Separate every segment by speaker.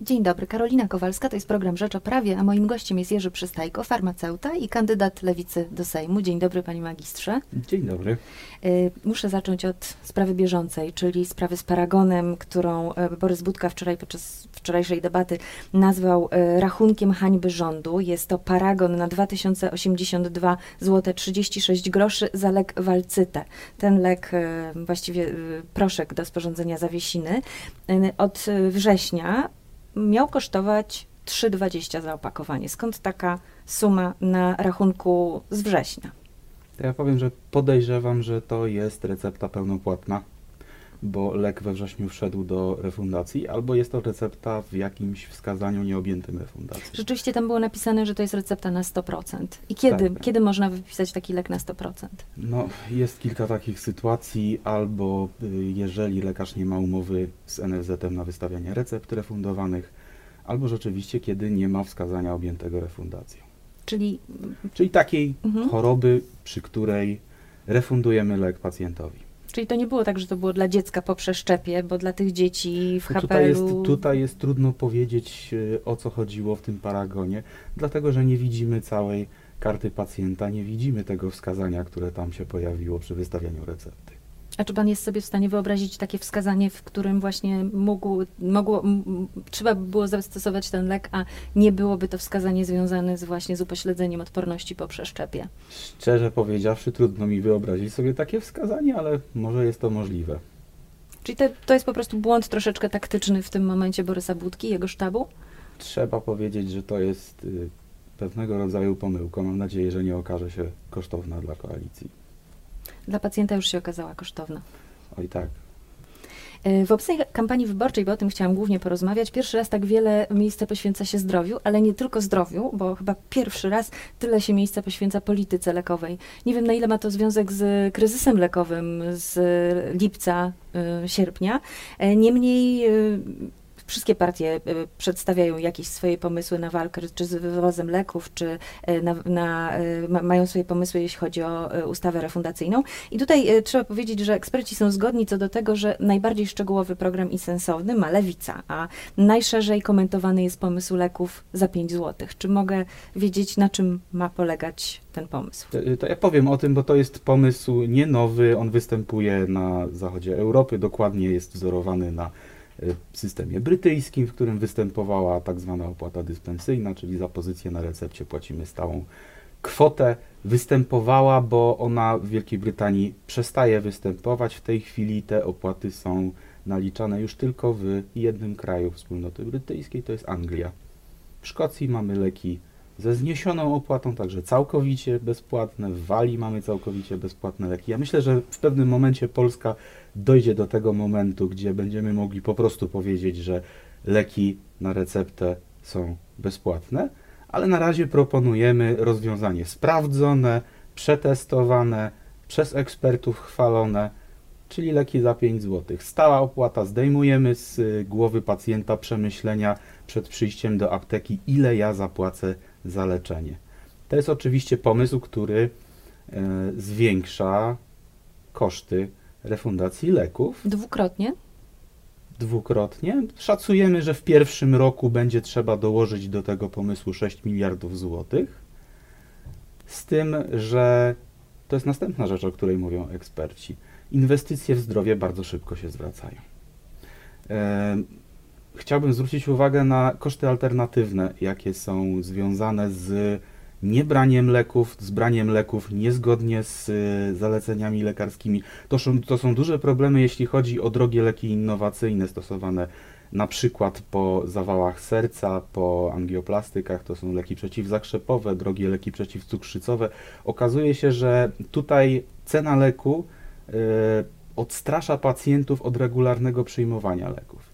Speaker 1: Dzień dobry, Karolina Kowalska, to jest program Rzecz o Prawie, a moim gościem jest Jerzy Przystajko, farmaceuta i kandydat Lewicy do Sejmu. Dzień dobry, panie magistrze.
Speaker 2: Dzień dobry.
Speaker 1: Y, Muszę zacząć od sprawy bieżącej, czyli sprawy z paragonem, którą e, Borys Budka wczoraj podczas wczorajszej debaty nazwał e, rachunkiem hańby rządu. Jest to paragon na 2082 zł 36 groszy za lek Walcytę. Ten lek, e, właściwie proszek do sporządzenia zawiesiny, od września miał kosztować 3,20 za opakowanie. Skąd taka suma na rachunku z września?
Speaker 2: Ja powiem, że podejrzewam, że to jest recepta pełnopłatna, bo lek we wrześniu wszedł do refundacji, albo jest to recepta w jakimś wskazaniu nieobjętym refundacją.
Speaker 1: Rzeczywiście tam było napisane, że to jest recepta na 100%. I kiedy,
Speaker 2: Tak.
Speaker 1: kiedy można wypisać taki lek na 100%?
Speaker 2: No, jest kilka takich sytuacji, albo y, jeżeli lekarz nie ma umowy z NFZ-em na wystawianie recept refundowanych, albo rzeczywiście, kiedy nie ma wskazania objętego refundacją.
Speaker 1: Czyli
Speaker 2: Czyli takiej
Speaker 1: Mhm.
Speaker 2: choroby, przy której refundujemy lek pacjentowi.
Speaker 1: Czyli to nie było tak, że to było dla dziecka po przeszczepie, bo dla tych dzieci w
Speaker 2: No Tutaj jest, tutaj jest trudno powiedzieć, y, o co chodziło w tym paragonie, dlatego że nie widzimy całej karty pacjenta, nie widzimy tego wskazania, które tam się pojawiło przy wystawianiu recepty.
Speaker 1: A czy pan jest sobie w stanie wyobrazić takie wskazanie, w którym właśnie mógł, mogło, trzeba by było zastosować ten lek, a nie byłoby to wskazanie związane z właśnie z upośledzeniem odporności po przeszczepie?
Speaker 2: Szczerze powiedziawszy, trudno mi wyobrazić sobie takie wskazanie, ale może jest to możliwe.
Speaker 1: Czyli to, to jest po prostu błąd troszeczkę taktyczny w tym momencie Borysa Budki, jego sztabu?
Speaker 2: Trzeba powiedzieć, że to jest y, pewnego rodzaju pomyłką. Mam nadzieję, że nie okaże się kosztowna dla koalicji.
Speaker 1: Dla pacjenta już się okazała kosztowna.
Speaker 2: Oj tak.
Speaker 1: E, W obecnej kampanii wyborczej, bo o tym chciałam głównie porozmawiać, pierwszy raz tak wiele miejsca poświęca się zdrowiu, ale nie tylko zdrowiu, bo chyba pierwszy raz tyle się miejsca poświęca polityce lekowej. Nie wiem, na ile ma to związek z kryzysem lekowym z lipca, y, sierpnia. E, Niemniej y, wszystkie partie y, przedstawiają jakieś swoje pomysły na walkę czy z wywozem leków, czy y, na, na, ma, mają swoje pomysły, jeśli chodzi o ustawę refundacyjną. I tutaj trzeba powiedzieć, że eksperci są zgodni co do tego, że najbardziej szczegółowy program i sensowny ma lewica, a najszerzej komentowany jest pomysł leków za 5 zł. Czy mogę wiedzieć, na czym ma polegać ten pomysł?
Speaker 2: To, to ja powiem o tym, bo to jest pomysł nie nowy, on występuje na zachodzie Europy, dokładnie jest wzorowany na systemie brytyjskim, w którym występowała tak zwana opłata dyspensyjna, czyli za pozycję na recepcie płacimy stałą kwotę. Występowała, bo ona w Wielkiej Brytanii przestaje występować. W tej chwili te opłaty są naliczane już tylko w jednym kraju wspólnoty brytyjskiej, to jest Anglia. W Szkocji mamy leki ze zniesioną opłatą, także całkowicie bezpłatne. W Walii mamy całkowicie bezpłatne leki. Ja myślę, że w pewnym momencie Polska dojdzie do tego momentu, gdzie będziemy mogli po prostu powiedzieć, że leki na receptę są bezpłatne, ale na razie proponujemy rozwiązanie sprawdzone, przetestowane, przez ekspertów chwalone, czyli leki za 5 zł. Stała opłata, zdejmujemy z głowy pacjenta przemyślenia przed przyjściem do apteki, ile ja zapłacę za leczenie. To jest oczywiście pomysł, który e, zwiększa koszty refundacji leków
Speaker 1: Dwukrotnie?
Speaker 2: dwukrotnie. Szacujemy, że w pierwszym roku będzie trzeba dołożyć do tego pomysłu 6 miliardów złotych. Z tym, że to jest następna rzecz, o której mówią eksperci. Inwestycje w zdrowie bardzo szybko się zwracają. Chciałbym zwrócić uwagę na koszty alternatywne, jakie są związane z niebraniem leków, z braniem leków niezgodnie z y, zaleceniami lekarskimi. To są, to są duże problemy, jeśli chodzi o drogie leki innowacyjne stosowane na przykład po zawałach serca, po angioplastykach, to są leki przeciwzakrzepowe, drogie leki przeciwcukrzycowe. Okazuje się, że tutaj cena leku y, odstrasza pacjentów od regularnego przyjmowania leków.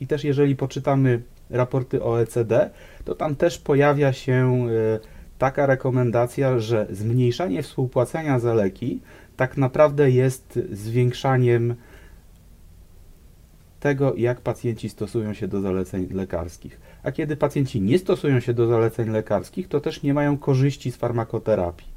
Speaker 2: I też jeżeli poczytamy raporty OECD, to tam też pojawia się y, taka rekomendacja, że zmniejszanie współpłacenia za leki tak naprawdę jest zwiększaniem tego, jak pacjenci stosują się do zaleceń lekarskich. A kiedy pacjenci nie stosują się do zaleceń lekarskich, to też nie mają korzyści z farmakoterapii,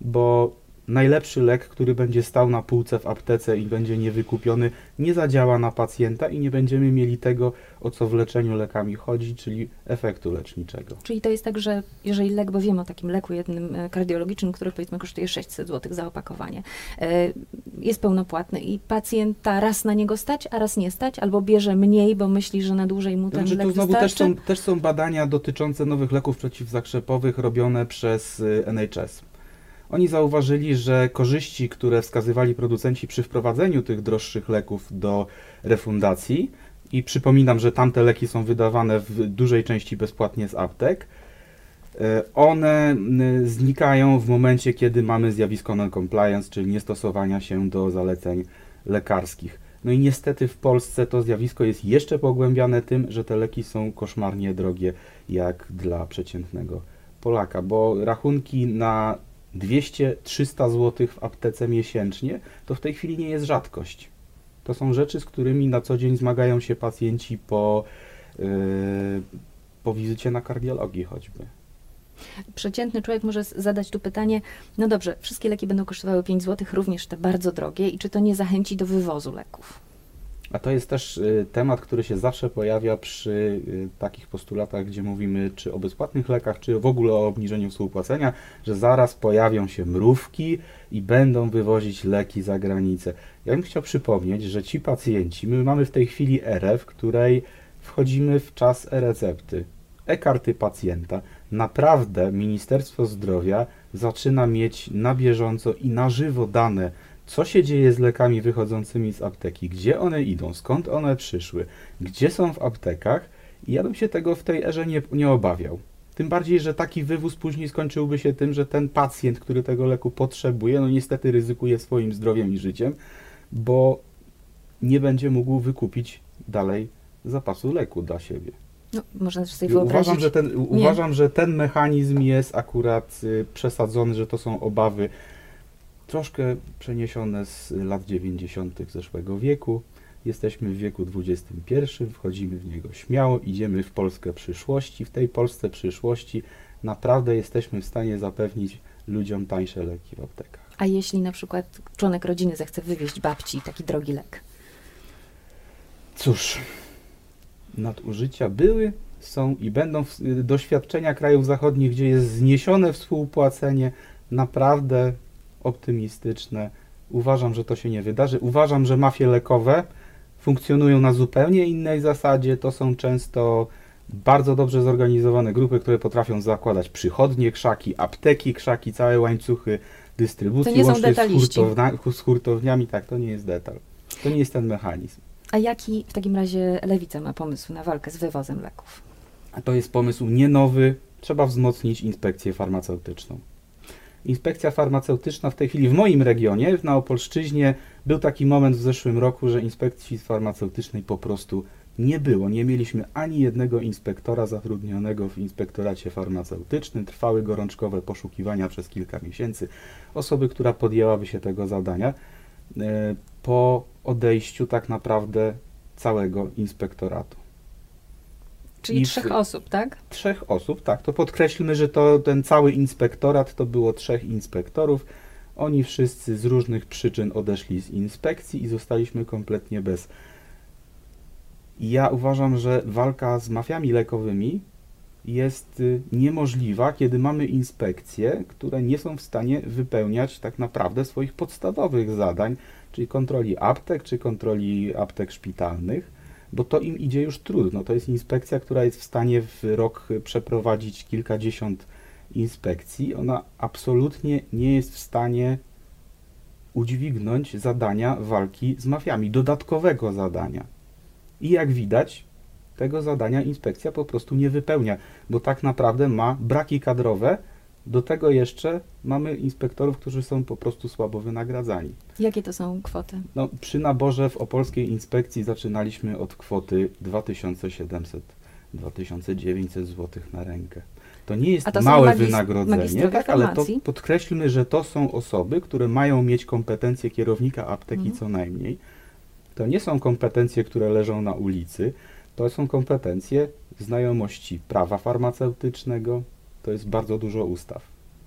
Speaker 2: bo najlepszy lek, który będzie stał na półce w aptece i będzie niewykupiony, nie zadziała na pacjenta i nie będziemy mieli tego, o co w leczeniu lekami chodzi, czyli efektu leczniczego.
Speaker 1: Czyli to jest tak, że jeżeli lek, bo wiem o takim leku jednym e, kardiologicznym, który powiedzmy kosztuje 600 zł za opakowanie, e, jest pełnopłatny i pacjenta raz na niego stać, a raz nie stać, albo bierze mniej, bo myśli, że na dłużej mu ten
Speaker 2: Znaczy,
Speaker 1: lek
Speaker 2: tu znowu też
Speaker 1: wystarczy.
Speaker 2: są, też są badania dotyczące nowych leków przeciwzakrzepowych robione przez y, NHS. Oni zauważyli, że korzyści, które wskazywali producenci przy wprowadzeniu tych droższych leków do refundacji, i przypominam, że tamte leki są wydawane w dużej części bezpłatnie z aptek, y, one znikają w momencie, kiedy mamy zjawisko non-compliance, czyli niestosowania się do zaleceń lekarskich. No i niestety w Polsce to zjawisko jest jeszcze pogłębiane tym, że te leki są koszmarnie drogie jak dla przeciętnego Polaka, bo rachunki na 200-300 zł w aptece miesięcznie to w tej chwili nie jest rzadkość. To są rzeczy, z którymi na co dzień zmagają się pacjenci po, yy, po wizycie na kardiologii choćby.
Speaker 1: Przeciętny człowiek może zadać tu pytanie, no dobrze, wszystkie leki będą kosztowały 5 zł, również te bardzo drogie i czy to nie zachęci do wywozu leków?
Speaker 2: A to jest też y, temat, który się zawsze pojawia przy y, takich postulatach, gdzie mówimy czy o bezpłatnych lekach, czy w ogóle o obniżeniu współpłacenia, że zaraz pojawią się mrówki i będą wywozić leki za granicę. Ja bym chciał przypomnieć, że ci pacjenci, my mamy w tej chwili erę, w której wchodzimy w czas e-recepty, e-karty pacjenta. Naprawdę Ministerstwo Zdrowia zaczyna mieć na bieżąco i na żywo dane, co się dzieje z lekami wychodzącymi z apteki, gdzie one idą, skąd one przyszły, gdzie są w aptekach i ja bym się tego w tej erze nie, nie obawiał. Tym bardziej, że taki wywóz później skończyłby się tym, że ten pacjent, który tego leku potrzebuje, no niestety ryzykuje swoim zdrowiem i życiem, bo nie będzie mógł wykupić dalej zapasu leku dla siebie.
Speaker 1: No, można sobie wyobrazić.
Speaker 2: Uważam, że ten, uważam, że ten mechanizm jest akurat y, przesadzony, że to są obawy troszkę przeniesione z lat 90. zeszłego wieku. Jesteśmy w wieku XXI, wchodzimy w niego śmiało, idziemy w Polskę przyszłości. W tej Polsce przyszłości naprawdę jesteśmy w stanie zapewnić ludziom tańsze leki w aptekach.
Speaker 1: A jeśli na przykład członek rodziny zechce wywieźć babci taki drogi lek?
Speaker 2: Cóż, nadużycia były, są i będą doświadczenia krajów zachodnich, gdzie jest zniesione współpłacenie, naprawdę optymistyczne. Uważam, że to się nie wydarzy. Uważam, że mafie lekowe funkcjonują na zupełnie innej zasadzie. To są często bardzo dobrze zorganizowane grupy, które potrafią zakładać przychodnie krzaki, apteki krzaki, całe łańcuchy dystrybucji,
Speaker 1: To nie są
Speaker 2: z, hurtowna- z hurtowniami. Tak, to nie jest detal. To nie jest ten mechanizm.
Speaker 1: A jaki w takim razie Lewica ma pomysł na walkę z wywozem leków?
Speaker 2: To jest pomysł nie nowy. Trzeba wzmocnić inspekcję farmaceutyczną. Inspekcja farmaceutyczna w tej chwili w moim regionie, na Opolszczyźnie, był taki moment w zeszłym roku, że inspekcji farmaceutycznej po prostu nie było. Nie mieliśmy ani jednego inspektora zatrudnionego w inspektoracie farmaceutycznym. Trwały gorączkowe poszukiwania przez kilka miesięcy. Osoby, która podjęłaby się tego zadania e, po odejściu tak naprawdę całego inspektoratu.
Speaker 1: Czyli
Speaker 2: I
Speaker 1: trzech osób, tak?
Speaker 2: Trzech osób, tak. To podkreślmy, że to ten cały inspektorat to było trzech inspektorów. Oni wszyscy z różnych przyczyn odeszli z inspekcji i zostaliśmy kompletnie bez. Ja uważam, że walka z mafiami lekowymi jest y, niemożliwa, kiedy mamy inspekcje, które nie są w stanie wypełniać tak naprawdę swoich podstawowych zadań, czyli kontroli aptek, czy kontroli aptek szpitalnych bo to im idzie już trudno. To jest inspekcja, która jest w stanie w rok przeprowadzić kilkadziesiąt inspekcji. Ona absolutnie nie jest w stanie udźwignąć zadania walki z mafiami, dodatkowego zadania. I jak widać, tego zadania inspekcja po prostu nie wypełnia, bo tak naprawdę ma braki kadrowe. Do tego jeszcze mamy inspektorów, którzy są po prostu słabo wynagradzani.
Speaker 1: Jakie to są kwoty?
Speaker 2: No, przy naborze w opolskiej inspekcji zaczynaliśmy od kwoty 2700-2900 zł na rękę. To nie jest
Speaker 1: to
Speaker 2: małe wynagrodzenie, tak, ale to podkreślmy, że to są osoby, które mają mieć kompetencje kierownika apteki
Speaker 1: Mhm.
Speaker 2: co najmniej. To nie są kompetencje, które leżą na ulicy, to są kompetencje znajomości prawa farmaceutycznego, to jest bardzo dużo ustaw.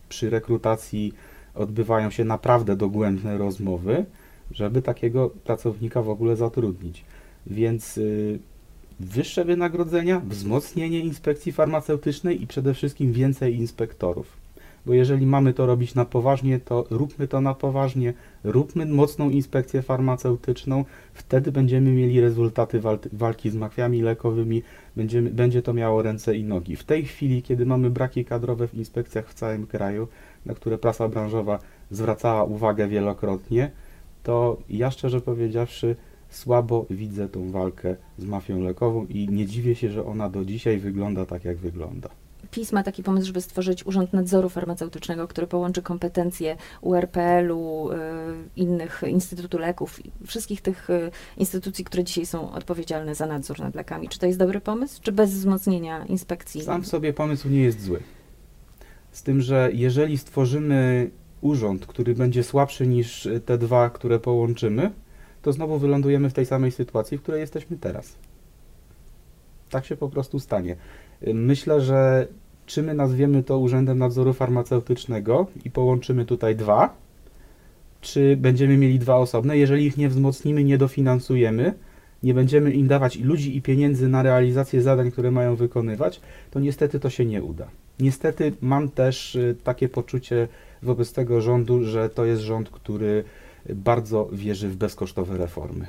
Speaker 2: Przy rekrutacji odbywają się naprawdę dogłębne rozmowy, żeby takiego pracownika w ogóle zatrudnić. Więc y, wyższe wynagrodzenia, wzmocnienie inspekcji farmaceutycznej i przede wszystkim więcej inspektorów. Bo jeżeli mamy to robić na poważnie, to róbmy to na poważnie, róbmy mocną inspekcję farmaceutyczną, wtedy będziemy mieli rezultaty wal walki z mafiami lekowymi, będziemy, będzie to miało ręce i nogi. W tej chwili, kiedy mamy braki kadrowe w inspekcjach w całym kraju, na które prasa branżowa zwracała uwagę wielokrotnie, to ja szczerze powiedziawszy, słabo widzę tą walkę z mafią lekową i nie dziwię się, że ona do dzisiaj wygląda tak, jak wygląda.
Speaker 1: PiS ma taki pomysł, żeby stworzyć Urząd Nadzoru Farmaceutycznego, który połączy kompetencje URPL-u, y, innych Instytutu Leków, wszystkich tych y, instytucji, które dzisiaj są odpowiedzialne za nadzór nad lekami. Czy to jest dobry pomysł, czy bez wzmocnienia inspekcji?
Speaker 2: Sam w sobie pomysł nie jest zły. Z tym, że jeżeli stworzymy urząd, który będzie słabszy niż te dwa, które połączymy, to znowu wylądujemy w tej samej sytuacji, w której jesteśmy teraz. Tak się po prostu stanie. Myślę, że czy my nazwiemy to Urzędem Nadzoru Farmaceutycznego i połączymy tutaj dwa, czy będziemy mieli dwa osobne. Jeżeli ich nie wzmocnimy, nie dofinansujemy, nie będziemy im dawać i ludzi i pieniędzy na realizację zadań, które mają wykonywać, to niestety to się nie uda. Niestety mam też y, takie poczucie wobec tego rządu, że to jest rząd, który bardzo wierzy w bezkosztowe reformy.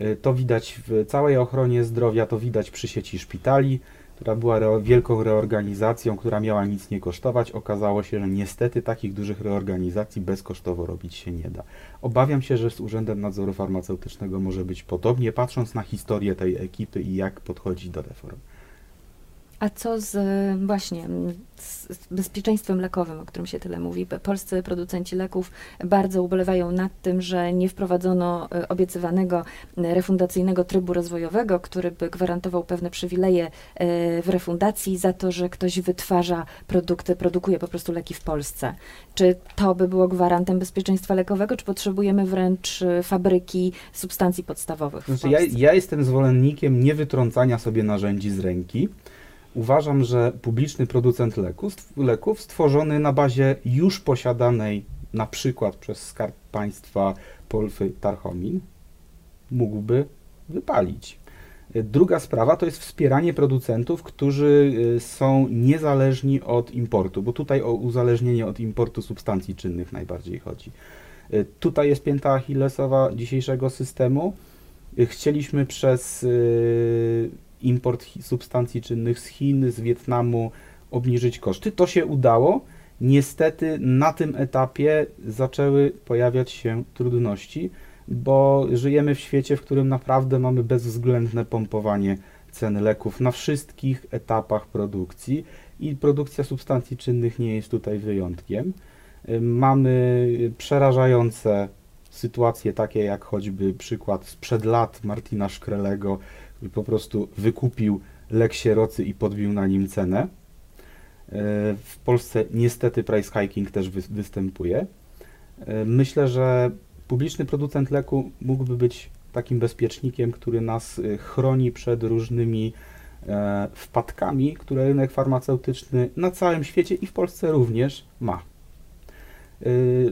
Speaker 2: Y, to widać w całej ochronie zdrowia, to widać przy sieci szpitali, która była wielką reorganizacją, która miała nic nie kosztować. Okazało się, że niestety takich dużych reorganizacji bezkosztowo robić się nie da. Obawiam się, że z Urzędem Nadzoru Farmaceutycznego może być podobnie, patrząc na historię tej ekipy i jak podchodzi do reform.
Speaker 1: A co z właśnie z bezpieczeństwem lekowym, o którym się tyle mówi? Polscy producenci leków bardzo ubolewają nad tym, że nie wprowadzono e, obiecywanego refundacyjnego trybu rozwojowego, który by gwarantował pewne przywileje e, w refundacji za to, że ktoś wytwarza produkty, produkuje po prostu leki w Polsce. Czy to by było gwarantem bezpieczeństwa lekowego, czy potrzebujemy wręcz e, fabryki substancji podstawowych?
Speaker 2: Znaczy, ja, ja jestem zwolennikiem niewytrącania sobie narzędzi z ręki uważam, że publiczny producent leków, stworzony na bazie już posiadanej na przykład przez Skarb Państwa Polfy Tarchomin mógłby wypalić. Druga sprawa to jest wspieranie producentów, którzy y, są niezależni od importu, bo tutaj o uzależnienie od importu substancji czynnych najbardziej chodzi. Y, tutaj jest pięta achillesowa dzisiejszego systemu. Y, chcieliśmy przez import substancji czynnych z Chin, z Wietnamu, obniżyć koszty. To się udało. Niestety na tym etapie zaczęły pojawiać się trudności, bo żyjemy w świecie, w którym naprawdę mamy bezwzględne pompowanie cen leków na wszystkich etapach produkcji i produkcja substancji czynnych nie jest tutaj wyjątkiem. Mamy przerażające sytuacje takie jak choćby przykład sprzed lat Martina Szkrelego, po prostu wykupił lek sierocy i podbił na nim cenę. E, w Polsce niestety price hiking też występuje. E, myślę, że publiczny producent leku mógłby być takim bezpiecznikiem, który nas e, chroni przed różnymi wpadkami, które rynek farmaceutyczny na całym świecie i w Polsce również ma.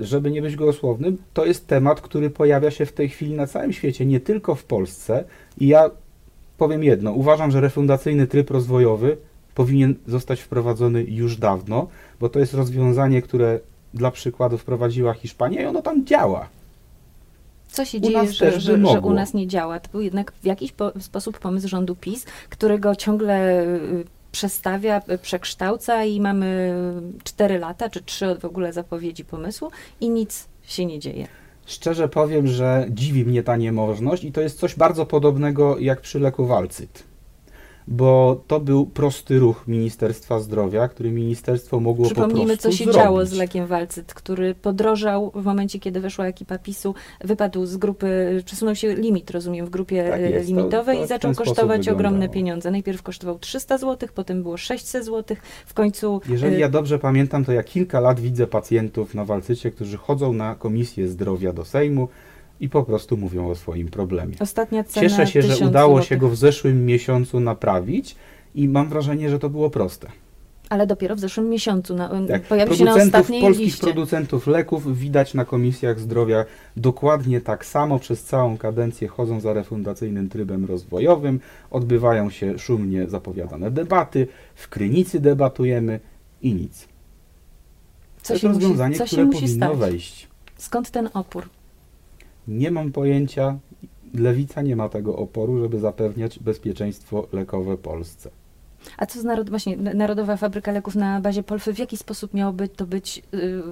Speaker 2: Żeby nie być gołosłownym, to jest temat, który pojawia się w tej chwili na całym świecie, nie tylko w Polsce. I ja powiem jedno. Uważam, że refundacyjny tryb rozwojowy powinien zostać wprowadzony już dawno, bo to jest rozwiązanie, które dla przykładu wprowadziła Hiszpania i ono tam działa.
Speaker 1: Co się u dzieje, że, że, że, u nas nie działa? To był jednak w jakiś po, sposób pomysł rządu PiS, którego ciągle y, przestawia, y, przekształca i mamy 4 lata, czy 3 od w ogóle zapowiedzi pomysłu i nic się nie dzieje.
Speaker 2: Szczerze powiem, że dziwi mnie ta niemożność i to jest coś bardzo podobnego jak przy leku Walcyt bo to był prosty ruch Ministerstwa Zdrowia, który ministerstwo mogło po prostu
Speaker 1: Przypomnijmy,
Speaker 2: co
Speaker 1: się
Speaker 2: zrobić.
Speaker 1: działo z lekiem Walcyt, który podrożał w momencie, kiedy weszła ekipa PiSu, wypadł z grupy, przesunął się limit, rozumiem, w grupie tak e, limitowej to, to i zaczął kosztować ogromne pieniądze. Najpierw kosztował 300 zł, potem było 600 zł, w końcu...
Speaker 2: Jeżeli e, ja dobrze pamiętam, to ja kilka lat widzę pacjentów na Walcycie, którzy chodzą na Komisję Zdrowia do Sejmu, i po prostu mówią o swoim problemie.
Speaker 1: Ostatnia cena
Speaker 2: Cieszę się, że udało złotych. się go w zeszłym miesiącu naprawić i mam wrażenie, że to było proste.
Speaker 1: Ale dopiero w zeszłym miesiącu na,
Speaker 2: Tak,
Speaker 1: pojawi się na ostatniej
Speaker 2: polskich
Speaker 1: liście.
Speaker 2: producentów leków widać na komisjach zdrowia dokładnie tak samo przez całą kadencję chodzą za refundacyjnym trybem rozwojowym, odbywają się szumnie zapowiadane debaty, w Krynicy debatujemy i nic.
Speaker 1: Co
Speaker 2: to jest
Speaker 1: się musi,
Speaker 2: rozwiązanie,
Speaker 1: co
Speaker 2: które
Speaker 1: musi
Speaker 2: powinno
Speaker 1: stać?
Speaker 2: wejść.
Speaker 1: Skąd ten opór?
Speaker 2: Nie mam pojęcia, lewica nie ma tego oporu, żeby zapewniać bezpieczeństwo lekowe Polsce.
Speaker 1: A co z narod, właśnie, Narodowa Fabryka Leków na bazie Polfy? W jaki sposób miałoby to być yy,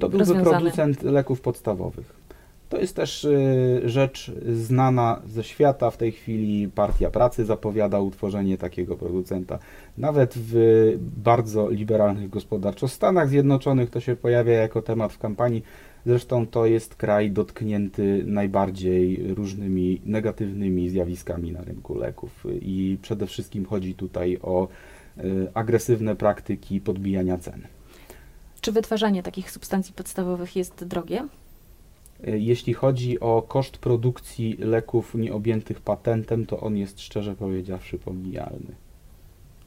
Speaker 2: To byłby
Speaker 1: rozwiązane?
Speaker 2: producent leków podstawowych. To jest też y, rzecz znana ze świata. W tej chwili Partia Pracy zapowiada utworzenie takiego producenta. Nawet w bardzo liberalnych gospodarczo Stanach Zjednoczonych to się pojawia jako temat w kampanii. Zresztą to jest kraj dotknięty najbardziej różnymi negatywnymi zjawiskami na rynku leków. I przede wszystkim chodzi tutaj o y, agresywne praktyki podbijania cen.
Speaker 1: Czy wytwarzanie takich substancji podstawowych jest drogie?
Speaker 2: E, Jeśli chodzi o koszt produkcji leków nieobjętych patentem, to on jest szczerze powiedziawszy pomijalny.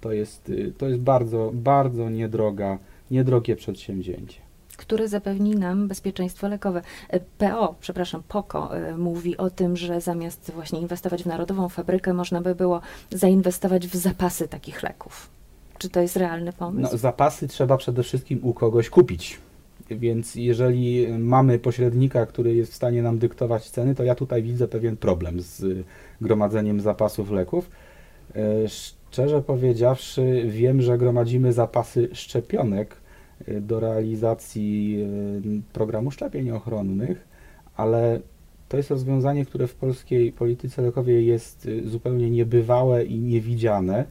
Speaker 2: To jest, y, to jest bardzo, bardzo niedroga, niedrogie przedsięwzięcie.
Speaker 1: Który zapewni nam bezpieczeństwo lekowe. E, PO, przepraszam, POKO e, mówi o tym, że zamiast właśnie inwestować w narodową fabrykę, można by było zainwestować w zapasy takich leków. Czy to jest realny pomysł?
Speaker 2: No, zapasy trzeba przede wszystkim u kogoś kupić. Więc jeżeli mamy pośrednika, który jest w stanie nam dyktować ceny, to ja tutaj widzę pewien problem z gromadzeniem zapasów leków. E, Szczerze powiedziawszy, wiem, że gromadzimy zapasy szczepionek do realizacji y, programu szczepień ochronnych, ale to jest rozwiązanie, które w polskiej polityce lekowej jest y, zupełnie niebywałe i niewidziane,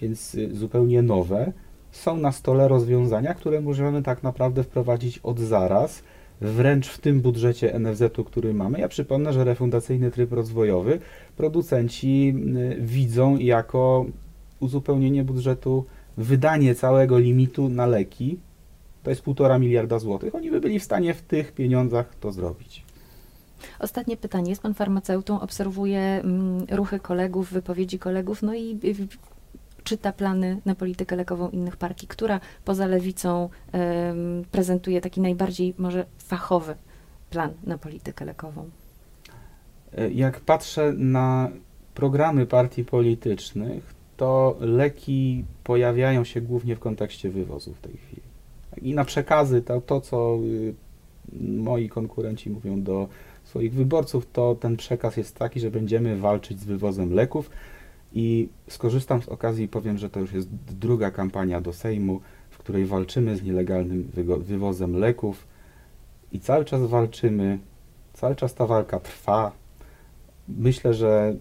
Speaker 2: więc y, zupełnie nowe. Są na stole rozwiązania, które możemy tak naprawdę wprowadzić od zaraz, wręcz w tym budżecie NFZ-u, który mamy. Ja przypomnę, że refundacyjny tryb rozwojowy producenci widzą jako uzupełnienie budżetu wydanie całego limitu na leki. To jest półtora miliarda złotych. Oni by byli w stanie w tych pieniądzach to zrobić.
Speaker 1: Ostatnie pytanie. Jest pan farmaceutą, obserwuje mm, ruchy kolegów, wypowiedzi kolegów, no i y, czyta plany na politykę lekową innych partii, która poza lewicą prezentuje taki najbardziej może fachowy plan na politykę lekową.
Speaker 2: E, Jak patrzę na programy partii politycznych, to leki pojawiają się głównie w kontekście wywozu w tej chwili. I na przekazy, to, to co y, moi konkurenci mówią do swoich wyborców, to ten przekaz jest taki, że będziemy walczyć z wywozem leków. I skorzystam z okazji i powiem, że to już jest druga kampania do Sejmu, w której walczymy z nielegalnym wywozem leków. I cały czas walczymy, cały czas ta walka trwa. Myślę, że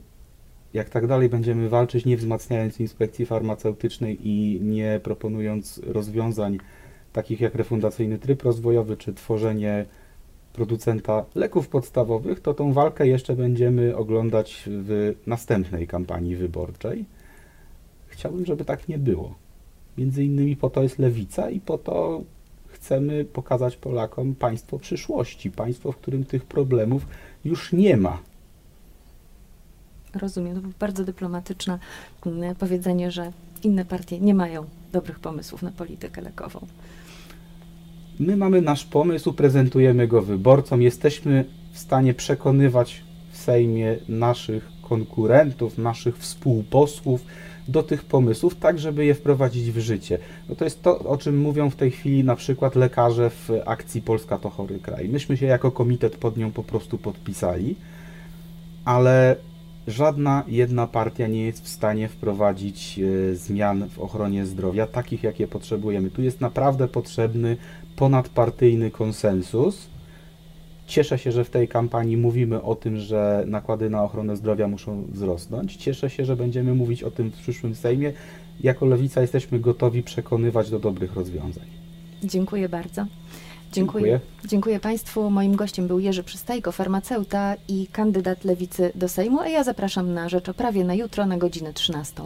Speaker 2: jak tak dalej będziemy walczyć, nie wzmacniając inspekcji farmaceutycznej i nie proponując rozwiązań takich jak refundacyjny tryb rozwojowy czy tworzenie producenta leków podstawowych, to tą walkę jeszcze będziemy oglądać w następnej kampanii wyborczej. Chciałbym, żeby tak nie było. Między innymi po to jest lewica i po to chcemy pokazać Polakom państwo przyszłości, państwo, w którym tych problemów już nie ma.
Speaker 1: Rozumiem, to bardzo dyplomatyczne mm, powiedzenie, że inne partie nie mają dobrych pomysłów na politykę lekową.
Speaker 2: My mamy nasz pomysł, prezentujemy go wyborcom, jesteśmy w stanie przekonywać w Sejmie naszych konkurentów, naszych współposłów do tych pomysłów, tak żeby je wprowadzić w życie. No to jest to, o czym mówią w tej chwili na przykład lekarze w akcji Polska to chory kraj. Myśmy się jako komitet pod nią po prostu podpisali, ale żadna jedna partia nie jest w stanie wprowadzić e, zmian w ochronie zdrowia, takich jakie potrzebujemy. Tu jest naprawdę potrzebny ponadpartyjny konsensus. Cieszę się, że w tej kampanii mówimy o tym, że nakłady na ochronę zdrowia muszą wzrosnąć. Cieszę się, że będziemy mówić o tym w przyszłym Sejmie. Jako Lewica jesteśmy gotowi przekonywać do dobrych rozwiązań.
Speaker 1: Dziękuję bardzo.
Speaker 2: Dziękuję.
Speaker 1: Dziękuję. Dziękuję Państwu. Moim gościem był Jerzy Przystajko, farmaceuta i kandydat Lewicy do Sejmu, a ja zapraszam na Rzecz o Prawie na jutro na godzinę 13.